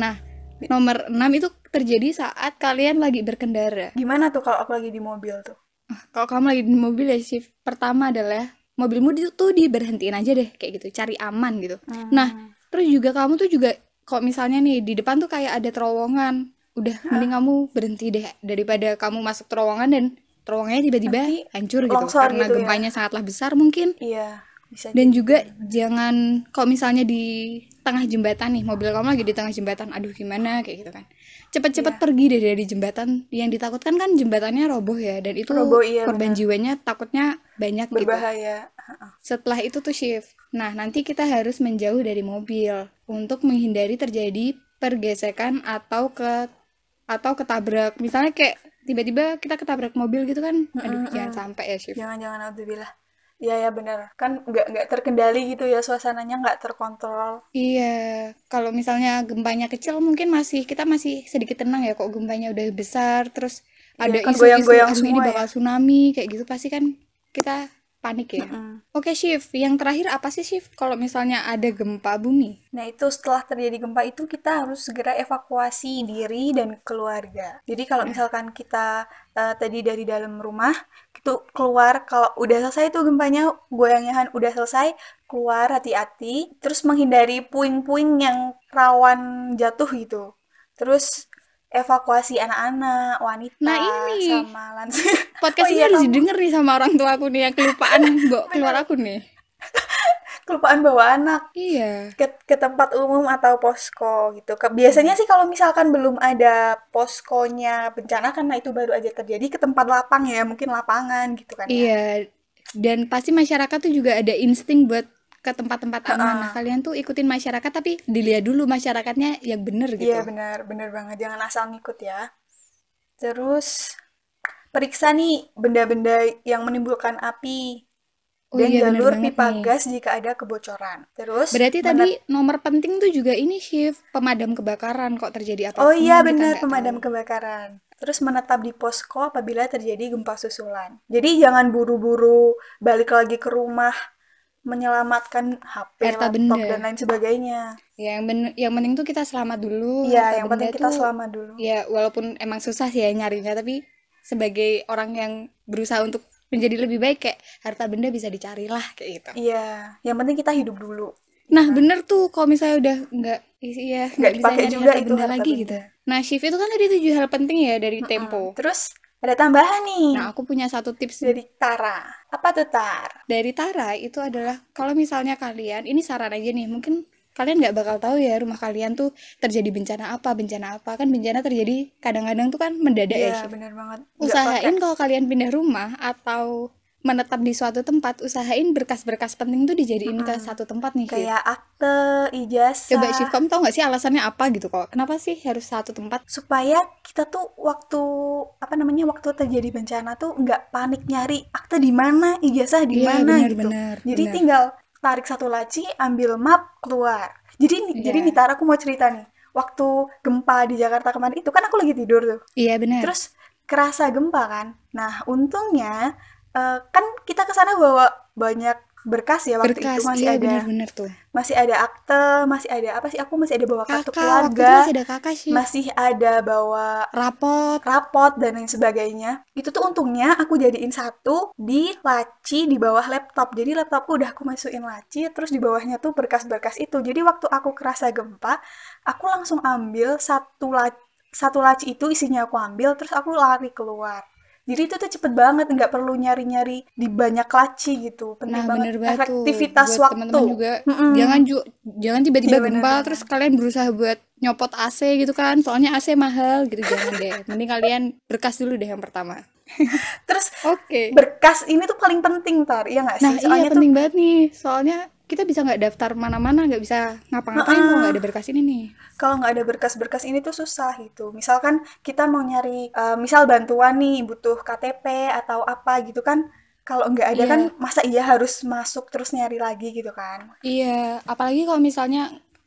Nah, nomor 6 itu terjadi saat kalian lagi berkendara. Gimana tuh kalau aku lagi di mobil tuh? Kalau kamu lagi di mobil ya shift pertama adalah mobilmu itu tuh diberhentiin aja deh kayak gitu, cari aman gitu. Hmm. Nah, terus juga kamu tuh juga kok misalnya nih di depan tuh kayak ada terowongan, udah mending kamu berhenti deh daripada kamu masuk terowongan dan terowongannya tiba-tiba Nanti hancur gitu karena gitu ya. gempanya sangatlah besar mungkin. Iya, bisa Dan juga jangan kalau misalnya di tengah jembatan nih, mobil kamu lagi di tengah jembatan, aduh gimana kayak gitu kan. Cepet-cepet Iya. pergi deh dari jembatan. Yang ditakutkan kan jembatannya roboh ya dan itu Roboh, iya, korban jiwanya takutnya banyak gitu. berbahaya. Heeh. Setelah itu tuh shift. Nah, nanti kita harus menjauh dari mobil untuk menghindari terjadi pergesekan atau ke atau ketabrak. Misalnya kayak tiba-tiba kita ketabrak mobil gitu kan. Aduh, jangan sampai ya shift. Jangan-jangan alhamdulillah. Iya ya benar. Kan nggak nggak terkendali gitu ya suasananya nggak terkontrol. Iya, kalau misalnya gempanya kecil mungkin masih kita masih sedikit tenang ya kok gempanya udah besar terus Iya, ada kan isu-isu goyang-goyang aduh ini semua ya." bakal tsunami kayak gitu pasti kan kita panik ya. Mm. Oke, Shift. Yang terakhir apa sih, Shift? Kalau misalnya ada gempa bumi? Nah itu setelah terjadi gempa itu kita harus segera evakuasi diri dan keluarga. Jadi kalau misalkan kita eh, tadi dari dalam rumah itu keluar kalau udah selesai tuh gempanya goyangnya udah selesai keluar hati-hati terus menghindari puing-puing yang rawan jatuh gitu. Terus evakuasi anak-anak, wanita, Nah, ini. sama lansia. [LAUGHS] Podcast Oh ini iya, harus kamu. didengar nih sama orang tua aku nih yang kelupaan [LAUGHS] bawa keluar aku nih. [LAUGHS] Kelupaan bawa anak. Iya. ke, ke tempat umum atau posko gitu. Ke, biasanya sih kalau misalkan belum ada poskonya bencana karena itu baru aja terjadi ke tempat lapang ya, mungkin lapangan gitu kan ya. Iya. Dan pasti masyarakat tuh juga ada insting buat ke tempat-tempat aman. Nah, Ha-ha. kalian tuh ikutin masyarakat tapi dilihat dulu masyarakatnya yang bener gitu. Iya benar, benar banget. Jangan asal ngikut ya. Terus periksa nih benda-benda yang menimbulkan api Oh dan iya, bener jalur pipa nih. gas jika ada kebocoran. Terus Berarti tadi nomor penting tuh juga ini shift pemadam kebakaran kok terjadi apa Oh iya benar pemadam kebakaran. Terus menetap di posko apabila terjadi gempa susulan. Jadi jangan buru-buru balik lagi ke rumah menyelamatkan HP, Harta laptop benda. dan lain sebagainya. Ya, yang ben- yang penting tuh kita selamat dulu. Iya, yang penting kita tuh- selamat dulu. Ya, walaupun emang susah sih ya nyarinya, tapi sebagai orang yang berusaha untuk menjadi lebih baik kayak harta benda bisa dicari lah kayak gitu. Iya, yang penting kita hidup dulu. Nah, bener tuh kalau misalnya udah nggak iya Nggak bisa dipakai nyari juga harta itu benda harta lagi benda. gitu. Nah, shift itu kan tadi tujuh hal penting ya dari Tempo. Terus ada tambahan nih Nah, aku punya satu tips dari Tara. Apa tuh Tar? dari Tara itu adalah kalau misalnya kalian ini saran aja nih mungkin kalian nggak bakal tahu ya rumah kalian tuh terjadi bencana apa bencana apa kan bencana terjadi kadang-kadang tuh kan mendadak ya Iya, benar banget. Usahain kalau kalian pindah rumah atau menetap di suatu tempat usahain berkas-berkas penting tuh dijadiin ke satu tempat nih kayak akte, ijazah. coba Syif kamu tahu nggak sih alasannya apa gitu kok? Kenapa sih harus satu tempat? Supaya kita tuh waktu apa namanya waktu terjadi bencana tuh nggak panik nyari akte di mana ijazah di Iya, mana gitu. benar, jadi benar. tinggal tarik satu laci ambil map keluar. Jadi nih- jadi Iya. nih aku mau cerita nih. Waktu gempa di Jakarta kemarin itu kan aku lagi tidur tuh. Iya benar. Terus kerasa gempa kan? Nah untungnya eh, kan kita ke sana bawa banyak berkas ya waktu berkas itu masih iya ada bener-bener tuh. masih ada akte masih ada apa sih? Aku masih ada bawa kartu kakak keluarga masih ada kakak sih. masih ada bawa rapot. rapot dan lain sebagainya. Itu tuh untungnya aku jadiin satu di laci di bawah laptop. Jadi laptopku udah aku masukin laci terus di bawahnya tuh berkas-berkas itu. Jadi waktu aku kerasa gempa aku langsung ambil satu laci satu laci itu isinya aku ambil terus aku lari keluar jadi itu tuh cepet banget nggak perlu nyari-nyari di banyak laci gitu. Penting nah banget. banget tuh. Efektivitas buat waktu. teman-teman juga. Mm-mm. jangan ju- jangan tiba-tiba Iya, gempa bener. terus kalian berusaha buat nyopot AC gitu kan. Soalnya AC mahal gitu jangan deh. [LAUGHS] Mending kalian berkas dulu deh yang pertama. Terus oke. berkas ini tuh paling penting tar. Iya nggak sih? Nah iya soalnya tuh penting banget nih. Soalnya kita bisa nggak daftar mana-mana nggak bisa ngapa-ngapain kalau nggak ada berkas ini nih kalau nggak ada berkas-berkas ini tuh susah gitu. Misalkan kita mau nyari, eh, misal bantuan nih, butuh KTP atau apa gitu kan. Kalau nggak ada Iya. kan, masa iya harus masuk terus nyari lagi gitu kan? Iya, apalagi kalau misalnya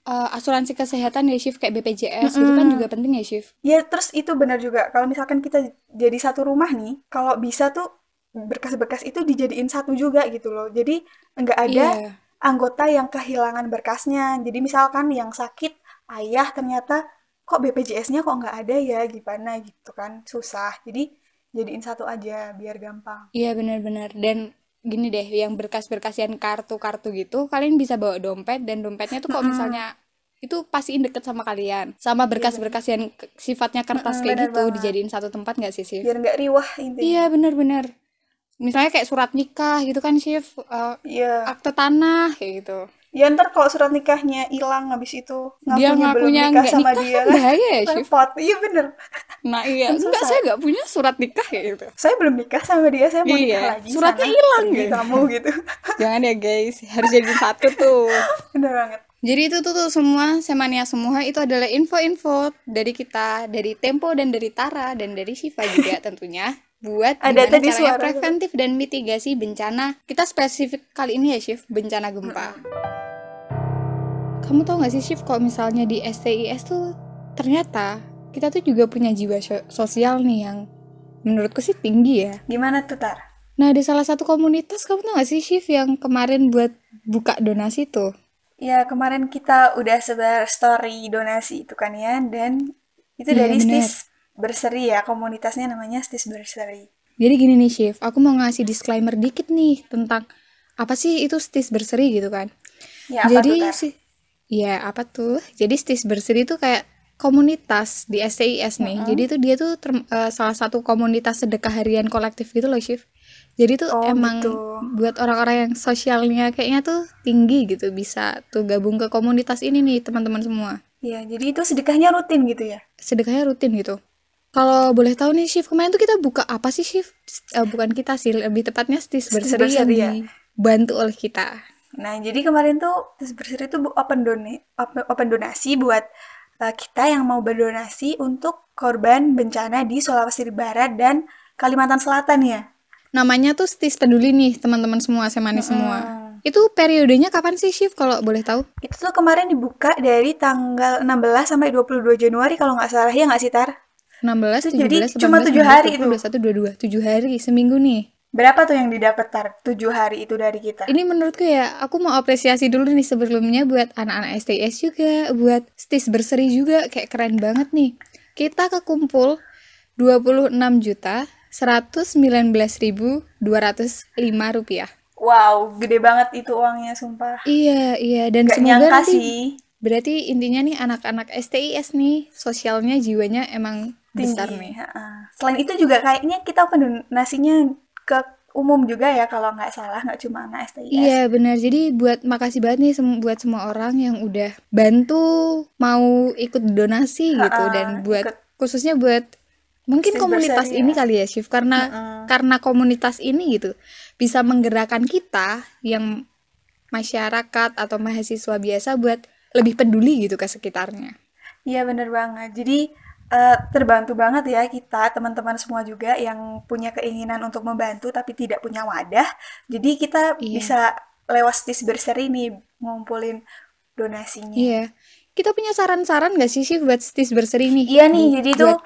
eh, asuransi kesehatan ya shift kayak BPJS gitu kan juga penting ya shift. Ya terus itu benar juga. Kalau misalkan kita jadi satu rumah nih, kalau bisa tuh berkas-berkas itu dijadiin satu juga gitu loh. Jadi nggak ada Iya. Anggota yang kehilangan berkasnya. Jadi misalkan yang sakit ayah ternyata kok BPJS-nya kok nggak ada ya gimana gitu kan susah. Jadi jadiin satu aja biar gampang. Iya benar-benar dan gini deh yang berkas-berkas yang kartu-kartu gitu kalian bisa bawa dompet dan dompetnya tuh kalau misalnya itu pastiin deket sama kalian sama berkas-berkas yang sifatnya kertas kayak gitu banget. dijadiin satu tempat nggak sih Sif? Biar nggak riwah intinya. Iya benar-benar misalnya kayak surat nikah gitu kan Sif Eh, Iya. akte tanah kayak gitu Ya ntar kalau surat nikahnya hilang habis itu dia ngakunya belum ngakunya nikah sama nikah dia kan bahaya ya repot. Iya bener. nah iya Kan enggak saya nggak punya surat nikah kayak gitu Saya belum nikah sama dia, saya mau nikah Iya, lagi. suratnya hilang gitu. kamu gitu. [LAUGHS] jangan ya guys harus jadi satu tuh [LAUGHS] Bener banget. Jadi itu tuh, tuh semua semania semua itu adalah info-info dari kita, dari Tempo dan dari Tara dan dari Shiva juga [LAUGHS] tentunya buat Ada tadi suara preventif dan mitigasi bencana. Kita spesifik kali ini ya Shiv, bencana gempa. Kamu tau gak sih Shiv kalau misalnya di STIS tuh ternyata kita tuh juga punya jiwa so- sosial nih yang menurutku sih tinggi ya. Gimana tuh Tar? Nah di salah satu komunitas kamu tau gak sih Shiv yang kemarin buat buka donasi tuh? Ya kemarin kita udah sebar story donasi itu kan ya dan itu Iya, dari. Stis Berseri ya komunitasnya namanya Stis Berseri. Jadi gini nih Shiv, aku mau ngasih disclaimer dikit nih tentang apa sih itu stis berseri gitu kan. Ya apa Jadi tuh sih, ya apa tuh? Jadi stis berseri itu kayak komunitas di STIS nih. Jadi itu dia tuh term- eh, salah satu komunitas sedekah harian kolektif gitu loh Shiv. Jadi tuh Oh, emang gitu. buat orang-orang yang sosialnya kayaknya tuh tinggi gitu bisa tuh gabung ke komunitas ini nih teman-teman semua. Ya jadi itu sedekahnya rutin gitu ya. Sedekahnya rutin gitu. Kalau boleh tahu nih Shiv, kemarin tuh kita buka apa sih Shiv? Eh, bukan kita sih, lebih tepatnya Stis Stis Berseri yang ya. dibantu oleh kita. Nah, jadi kemarin tuh Tes Berseri itu open doni open, donasi buat uh, kita yang mau berdonasi untuk korban bencana di Sulawesi Barat dan Kalimantan Selatan ya. Namanya tuh Stis Peduli nih, teman-teman semua, semani semua. Itu periodenya kapan sih Shiv kalau boleh tahu? Itu tuh kemarin dibuka dari tanggal 16 sampai 22 Januari kalau nggak salah ya nggak sih Tar? 16, Itu 17, jadi 18, cuma tujuh hari 20, 21, 22. 7 hari, seminggu nih. Berapa tuh yang didapat Tar? 7 hari itu dari kita. Ini menurutku ya, aku mau apresiasi dulu nih sebelumnya buat anak-anak STS juga, buat Stis Berseri juga, kayak keren banget nih. Kita kekumpul 26 juta 119.205 rupiah. Wow, gede banget itu uangnya sumpah. Iya, iya, dan Gak semoga nyangka nanti sih. berarti intinya nih anak-anak STIS nih sosialnya jiwanya emang besar tinggi. nih. ha-ha. Selain itu juga kayaknya kita open donasinya ke umum juga ya kalau nggak salah nggak cuma anak STIS. Iya benar. Jadi buat makasih banget nih sem- buat semua orang yang udah bantu mau ikut donasi gitu Ha-ha, dan buat ikut. khususnya buat mungkin komunitas ini ya. kali ya Shiv karena karena komunitas ini gitu bisa menggerakkan kita yang masyarakat atau mahasiswa biasa buat lebih peduli gitu ke sekitarnya. Iya bener banget. Jadi eh, terbantu banget ya kita teman-teman semua juga yang punya keinginan untuk membantu tapi tidak punya wadah. Jadi kita Iya. bisa lewat Stis Berseri nih ngumpulin donasinya. Iya. Kita punya saran-saran gak sih Shiv buat Stis Berseri nih? Iya nih, jadi itu buat-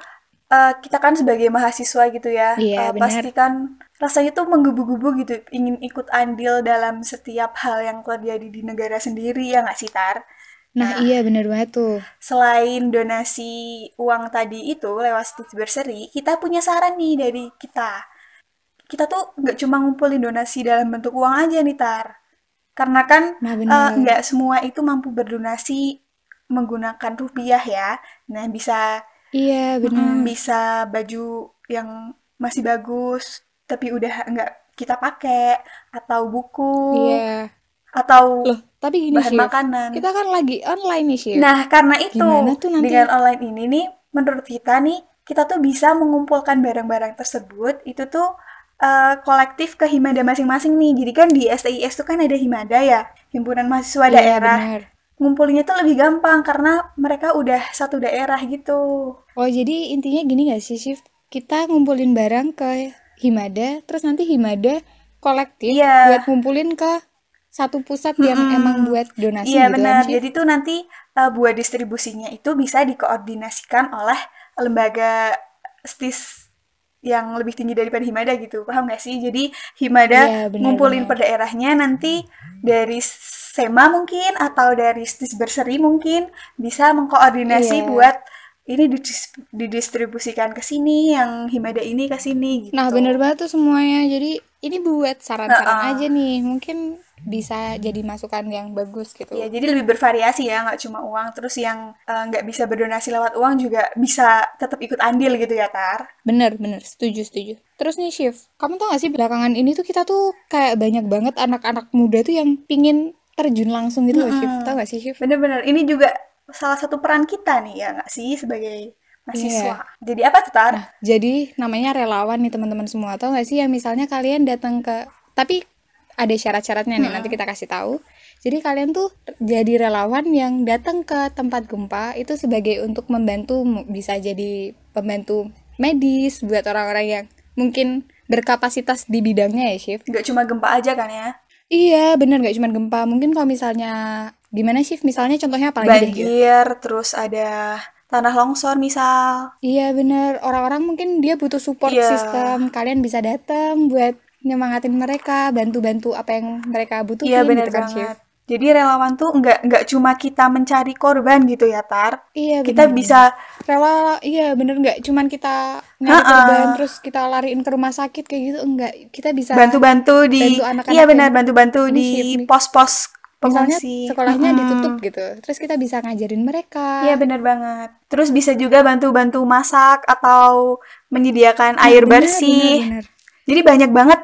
uh, kita kan sebagai mahasiswa gitu ya, Iya, uh, benar. pasti kan rasanya tuh menggebu-gebu gitu, ingin ikut andil dalam setiap hal yang terjadi di negara sendiri ya nggak sih Tar? Nah, Nah, iya bener banget tuh. selain donasi uang tadi itu lewat Stitch Bursary, kita punya saran nih dari kita. Kita tuh nggak cuma ngumpulin donasi dalam bentuk uang aja nih Tar. Karena kan Nah, uh, bener. nggak semua itu mampu berdonasi menggunakan rupiah ya. Nah, bisa Iya, bener. bisa baju yang masih bagus tapi udah nggak kita pakai atau buku Iya. Atau Loh, tapi gini, bahan Shiv. makanan. Kita kan lagi online nih, Shiv. Nah, karena itu Gimana tuh nanti? dengan online ini nih menurut kita nih kita tuh bisa mengumpulkan barang-barang tersebut itu tuh eh, kolektif ke himada masing-masing nih. Jadi kan di STIS tuh kan ada himada ya, himpunan mahasiswa Iya, daerah. bener. Ngumpulinnya tuh lebih gampang karena mereka udah satu daerah gitu. Oh, jadi intinya gini gak sih, Shiv? Kita ngumpulin barang ke Himada, terus nanti Himada kolektif Iya. buat ngumpulin ke satu pusat yang Mm-mm. emang buat donasi Iya gitu kan, benar. Jadi tuh nanti uh, buat distribusinya itu bisa dikoordinasikan oleh lembaga STIS yang lebih tinggi daripada Himada gitu. Paham nggak sih? Jadi Himada Iya, ngumpulin per benar-benar. daerahnya nanti dari SEMA mungkin atau dari STIS Berseri mungkin bisa mengkoordinasi Iya. buat ini didis- didistribusikan ke sini, yang Himada ini ke sini Nah, gitu. bener banget tuh semuanya. Jadi ini buat saran-saran Heeh. aja nih. Mungkin bisa jadi masukan yang bagus gitu. Ya, jadi lebih bervariasi ya, nggak cuma uang. Terus yang eh, nggak bisa berdonasi lewat uang juga bisa tetap ikut andil gitu ya, Tar. Bener, bener. Setuju, setuju. Terus nih, Shiv. Kamu tau gak sih belakangan ini tuh kita tuh kayak banyak banget anak-anak muda tuh yang pingin terjun langsung gitu loh, Shiv. Mm-mm. Tau gak sih, Shiv? Bener-bener, ini juga salah satu peran kita nih, ya nggak sih, sebagai Mahasiswa. Jadi apa tuh, Tar? Nah, jadi namanya relawan nih teman-teman semua. Tau gak sih yang misalnya kalian datang ke... Tapi ada syarat-syaratnya nih, nanti kita kasih tahu. Jadi kalian tuh jadi relawan yang datang ke tempat gempa itu sebagai untuk membantu, bisa jadi pembantu medis buat orang-orang yang mungkin berkapasitas di bidangnya ya, Shiv. Nggak cuma gempa aja kan ya? Iya, bener nggak cuma gempa. Mungkin kalau misalnya gimana sih? Misalnya contohnya apa lagi deh gitu. Banjir, terus ada tanah longsor misal. Iya bener. Orang-orang mungkin dia butuh support Iya. system. Kalian bisa datang buat nyemangatin mereka, bantu-bantu apa yang mereka butuhin Iya bener gitu kan, banget. Jadi relawan tuh nggak nggak cuma kita mencari korban gitu ya, Tar. Iya Kita bener. bisa rela, iya bener nggak cuman kita nyari korban terus kita lariin ke rumah sakit kayak gitu enggak. Kita bisa bantu-bantu di bantu anak-anak iya benar bantu-bantu di pos-pos misalnya pengungsi. sekolahnya Mm-mm. ditutup gitu. Terus kita bisa ngajarin mereka. Iya benar banget. Terus bisa juga bantu-bantu masak atau menyediakan Nah, air bener, bersih. bener, bener. Jadi banyak banget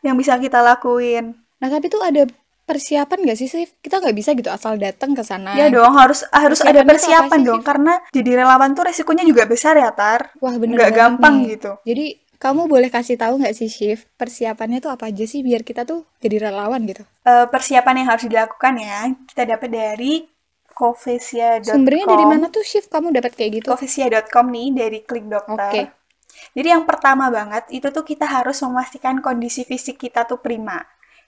yang bisa kita lakuin. Nah, tapi tuh ada persiapan gak sih, Sif? Kita nggak bisa gitu asal datang ke sana. Ya dong, harus harus ada persiapan sih, dong Shiv? karena jadi relawan tuh resikonya juga besar ya, Tar. Wah, bener Nggak banget gampang nih. gitu. Jadi, kamu boleh kasih tahu nggak sih, Shift, persiapannya tuh apa aja sih biar kita tuh jadi relawan gitu? Eh, persiapan yang harus dilakukan ya, kita dapat dari covesia.com. Sumbernya dari mana tuh, Shift? Kamu dapat kayak gitu? Covesia.com nih dari Klik Dokter. Oke. Jadi yang pertama banget itu tuh kita harus memastikan kondisi fisik kita tuh prima.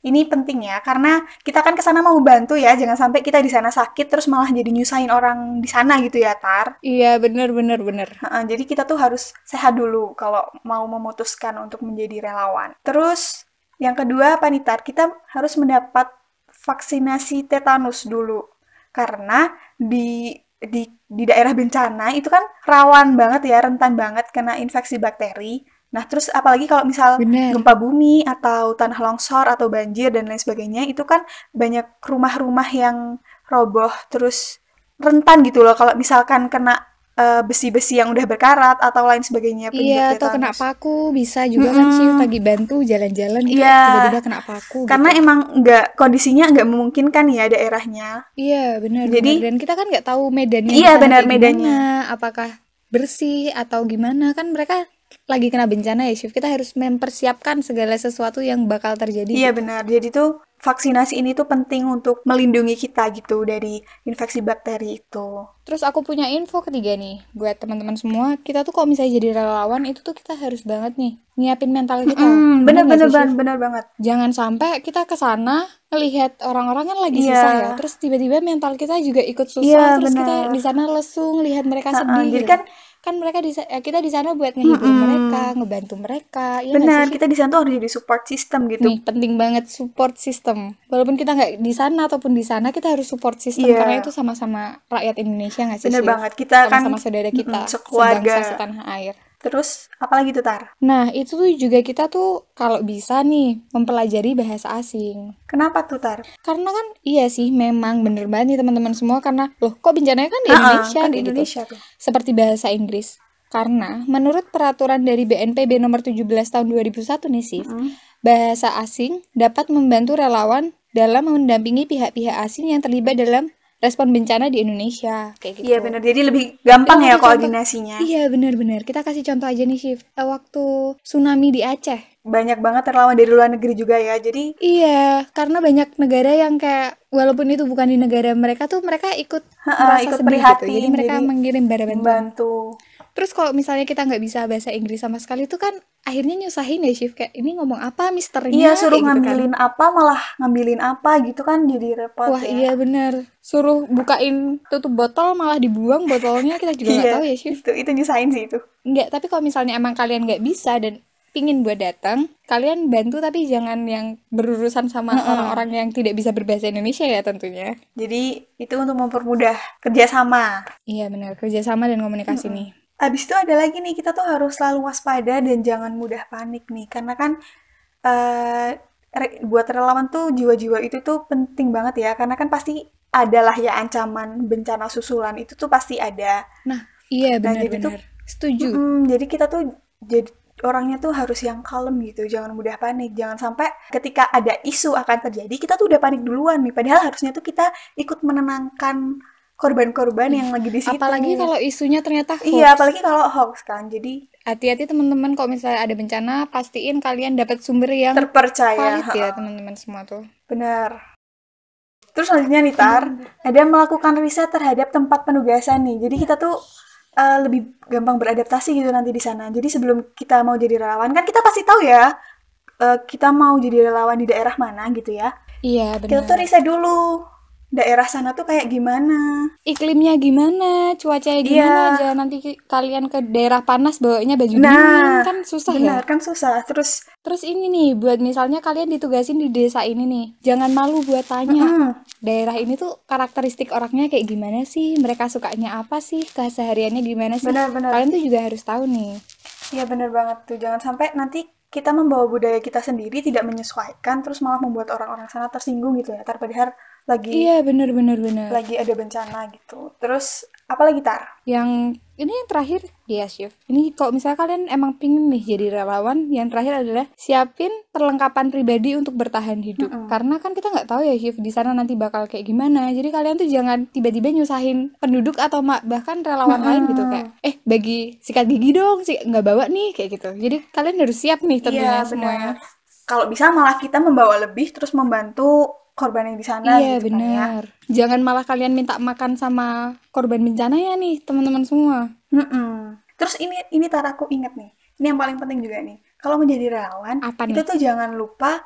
Ini penting ya karena kita kan ke sana mau bantu ya, jangan sampai kita di sana sakit terus malah jadi nyusahin orang di sana gitu ya, Tar. Iya, bener, bener, bener. Heeh, jadi kita tuh harus sehat dulu kalau mau memutuskan untuk menjadi relawan. Terus yang kedua apa nih, Tar? Kita harus mendapat vaksinasi tetanus dulu. Karena di di di daerah bencana itu kan rawan banget ya, rentan banget kena infeksi bakteri. Nah, terus apalagi kalau misal Bener. gempa bumi atau tanah longsor atau banjir dan lain sebagainya, itu kan banyak rumah-rumah yang roboh terus rentan gitu loh kalau misalkan kena eh, besi-besi yang udah berkarat atau lain sebagainya Iya, atau kena paku bisa juga kan, Mm-mm. Shift, lagi bantu jalan-jalan gitu, Iya. tiba-tiba kena paku Karena gitu. emang nggak kondisinya nggak memungkinkan ya daerahnya. Iya, bener, Jadi- bener. Dan kita kan nggak tahu medannya Iya, benar medannya. apakah bersih atau gimana. Kan mereka lagi kena bencana ya, Shift. Kita harus mempersiapkan segala sesuatu yang bakal terjadi. Iya benar. Jadi tuh vaksinasi ini tuh penting untuk melindungi kita gitu dari infeksi bakteri itu. Terus aku punya info ketiga nih buat teman-teman semua. Kita tuh kalau misalnya jadi relawan itu tuh kita harus banget nih nyiapin mental kita. Hmm, Bener nggak benar Shiv? benar banget. Jangan sampai kita ke sana ngelihat orang-orang kan lagi Iya. susah ya. Terus tiba-tiba mental kita juga ikut susah. Iya, terus kita benar. di sana lesu ngelihat mereka sedih. jadi gitu. Kan mereka di eh, kita di sana buat ngehibur Mm-mm. mereka ngebantu mereka ya nggak Benar, kita di sana tuh harus jadi support system gitu. Nih, penting banget support system. Walaupun kita nggak di sana ataupun di sana, kita harus support system Iya. karena itu sama-sama rakyat Indonesia nggak sih? Syif? banget, kita kan Sama-sama saudara kita, mm-mm, sekeluarga. sebangsa setanah air. Terus apalagi tuh Tar? Nah, itu tuh juga kita tuh kalau bisa nih mempelajari bahasa asing. Kenapa tuh Tar? Karena kan iya sih memang bener banget nih teman-teman semua karena loh kok bencananya kan di Ha-ha, Indonesia kan di gitu. Indonesia tuh. Seperti bahasa Inggris. Karena menurut peraturan dari BNPB nomor 17 tahun 2001 nih Sif, Mm. bahasa asing dapat membantu relawan dalam mendampingi pihak-pihak asing yang terlibat dalam respon bencana di Indonesia kayak gitu. Iya benar, jadi lebih gampang ya kasih contoh. koordinasinya. Iya benar-benar. Kita kasih contoh aja nih Shift. Eh, Waktu tsunami di Aceh. Banyak banget relawan dari luar negeri juga ya, jadi Iya, karena banyak negara yang kayak walaupun itu bukan di negara mereka tuh mereka ikut Ha-ha, merasa ikut sedih prihatin, gitu. Jadi mereka jadi mengirim bantuan. membantu. Terus kalau misalnya kita nggak bisa bahasa Inggris sama sekali itu kan akhirnya nyusahin ya Shift kayak ini ngomong apa misternya Iya, suruh gitu kan. ngambilin apa malah ngambilin apa gitu kan jadi repot Wah ya. iya bener Suruh bukain tutup botol malah dibuang botolnya kita juga nggak Iya, tahu ya Shift itu itu nyusahin sih itu. Enggak, tapi kalau misalnya emang kalian nggak bisa dan pingin buat datang, kalian bantu tapi jangan yang berurusan sama orang-orang yang tidak bisa berbahasa Indonesia ya tentunya. Jadi itu untuk mempermudah kerjasama. Iya benar, kerjasama dan komunikasi nih. Abis itu ada lagi nih, kita tuh harus selalu waspada dan jangan mudah panik nih. Karena kan eh, re- buat relawan tuh jiwa-jiwa itu tuh penting banget ya. Karena kan pasti adalah ya ancaman bencana susulan itu tuh pasti ada. Nah, iya Nah, benar-benar. Setuju. Mm, jadi kita tuh jadi orangnya tuh harus yang kalem gitu, jangan mudah panik, jangan sampai ketika ada isu akan terjadi kita tuh udah panik duluan nih. Padahal harusnya tuh kita ikut menenangkan korban-korban yang lagi di situ. Apalagi kalau isunya ternyata hoax. iya, apalagi kalau hoax kan. Jadi Hati-hati teman-teman kalau misalnya ada bencana, pastiin kalian dapat sumber yang terpercaya. valid ya teman-teman semua tuh. Benar. Terus selanjutnya nih Tar, ada melakukan riset terhadap tempat penugasan nih. Jadi kita tuh eh, lebih gampang beradaptasi gitu nanti di sana. Jadi sebelum kita mau jadi relawan kan kita pasti tahu ya eh, kita mau jadi relawan di daerah mana gitu ya. Iya Kita benar. tuh riset dulu daerah sana tuh kayak gimana. Iklimnya gimana, cuacanya gimana Iya. aja nanti kalian ke daerah panas bawanya baju Nah, dingin kan susah ya. Benar kan susah. Terus Terus ini nih buat misalnya kalian ditugasin di desa ini nih, jangan malu buat tanya. mm, Daerah ini tuh karakteristik orangnya kayak gimana sih? Mereka sukanya apa sih? Kesehariannya gimana sih? benar-benar. Kalian tuh juga harus tahu nih. Iya benar banget tuh. Jangan sampai nanti kita membawa budaya kita sendiri tidak menyesuaikan terus malah membuat orang-orang sana tersinggung gitu ya. Padahal lagi Iya bener bener bener. lagi ada bencana gitu. Terus apa lagi tar? Yang ini yang terakhir ya Chef. Ini kalau misalnya kalian emang pingin nih jadi relawan, yang terakhir adalah siapin perlengkapan pribadi untuk bertahan hidup. Mm-mm. Karena kan kita nggak tahu ya Chef di sana nanti bakal kayak gimana. Jadi kalian tuh jangan tiba-tiba nyusahin penduduk atau bahkan relawan lain gitu kayak eh bagi sikat gigi dong, sih nggak bawa nih kayak gitu. Jadi kalian harus siap nih tentunya Iya semuanya. Kalau bisa malah kita membawa lebih terus membantu korban yang di sana Iya gitu kan ya. benar. Jangan malah kalian minta makan sama korban bencana ya nih teman-teman semua. Mm-mm. Terus ini ini tar aku inget nih. Ini yang paling penting juga nih. Kalau menjadi relawan Apa itu nih? tuh jangan lupa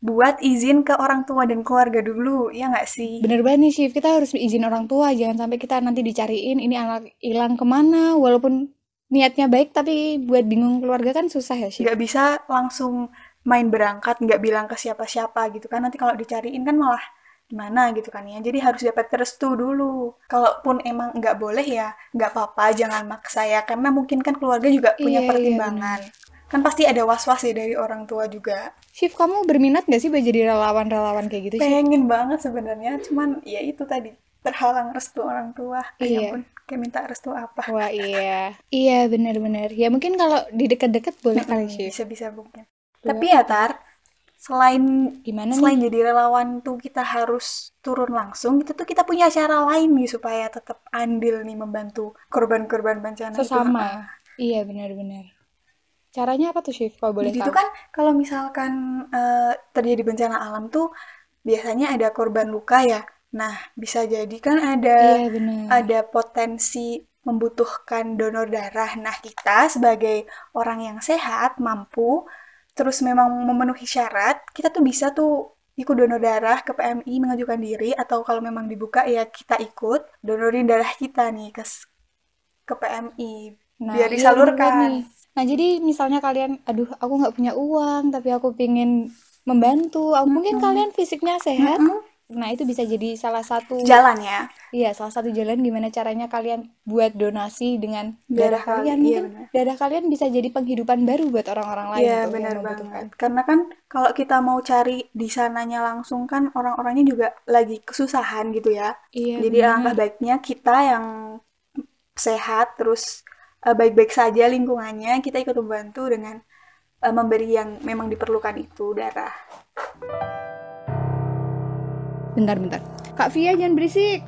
buat izin ke orang tua dan keluarga dulu, ya nggak sih? Bener banget nih Shift, kita harus izin orang tua, jangan sampai kita nanti dicariin ini anak hilang ke mana, walaupun niatnya baik tapi buat bingung keluarga kan susah ya Shift. nggak bisa langsung main berangkat nggak bilang ke siapa-siapa gitu kan. Nanti kalau dicariin kan malah gimana gitu kan ya. Jadi harus dapat restu dulu. Kalaupun emang nggak boleh ya nggak apa-apa jangan maksa ya. Karena mungkin kan keluarga juga punya Iya, iya, pertimbangan. kan pasti ada was-was ya dari orang tua juga. Shift, kamu berminat gak sih jadi relawan-relawan kayak gitu pengen banget sebenarnya. Cuman ya itu tadi terhalang restu orang tua. Ya Iya. ampun kayak minta restu apa. Wah iya, iya bener-bener. Ya mungkin kalau di deket-deket boleh kali Shift. bisa-bisa mungkin tapi ya tar selain Gimana selain nih? jadi relawan tuh kita harus turun langsung itu tuh kita punya cara lain nih supaya tetap andil nih membantu korban-korban bencana itu Sesama. Iya bener-bener. Caranya apa tuh Shift, kalau boleh jadi itu tahu? kan kalau misalkan eh, terjadi bencana alam tuh biasanya ada korban luka ya nah bisa jadi kan ada Iya bener. ada potensi membutuhkan donor darah. Nah, kita sebagai orang yang sehat, mampu, terus memang memenuhi syarat, kita tuh bisa tuh ikut donor darah ke PMI mengajukan diri atau kalau memang dibuka ya kita ikut donorin darah kita nih ke ke PMI Nah, biar iya, disalurkan. nih. Nah, jadi misalnya kalian, aduh, aku nggak punya uang, tapi aku pengen membantu. Aku mungkin Mm-mm. kalian fisiknya sehat. Mm-mm. Nah, itu bisa jadi salah satu, Jalan ya. iya, salah satu jalan gimana caranya kalian buat donasi dengan Darah darah kali- kalian. iya, Mungkin benar. darah kalian bisa jadi penghidupan baru buat orang-orang lain Iya benar banget. Karena kan kalau kita mau cari di sananya langsung kan orang-orangnya juga lagi kesusahan gitu ya. Iya, Jadi benar. alangkah baiknya kita yang sehat terus eh, baik-baik saja lingkungannya kita ikut membantu dengan eh, memberi yang memang diperlukan itu darah. Bentar, bentar. Kak Via jangan berisik.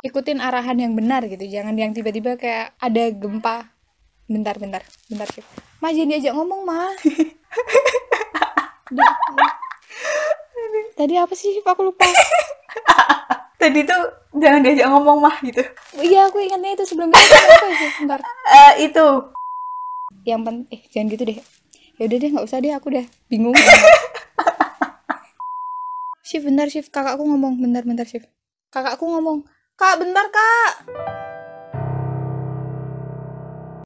Ikutin arahan yang benar gitu. Jangan yang tiba-tiba kayak ada gempa. Bentar, bentar. Bentar, Cip. Ma, jangan diajak ngomong, Ma. Di- [LAUGHS] Tadi apa sih? Aku lupa. [LAUGHS] Tadi tuh jangan diajak ngomong mah gitu. Iya, aku ingatnya itu sebelumnya. Apa sih? Bentar. Eh itu Yang pen... Eh, jangan gitu deh. Ya udah deh, nggak usah deh. Aku udah bingung. [LAUGHS] Shift, bentar, Shift. Kakakku ngomong. Bentar, bentar, Shift. Kakakku ngomong. Kak, bentar, Kak.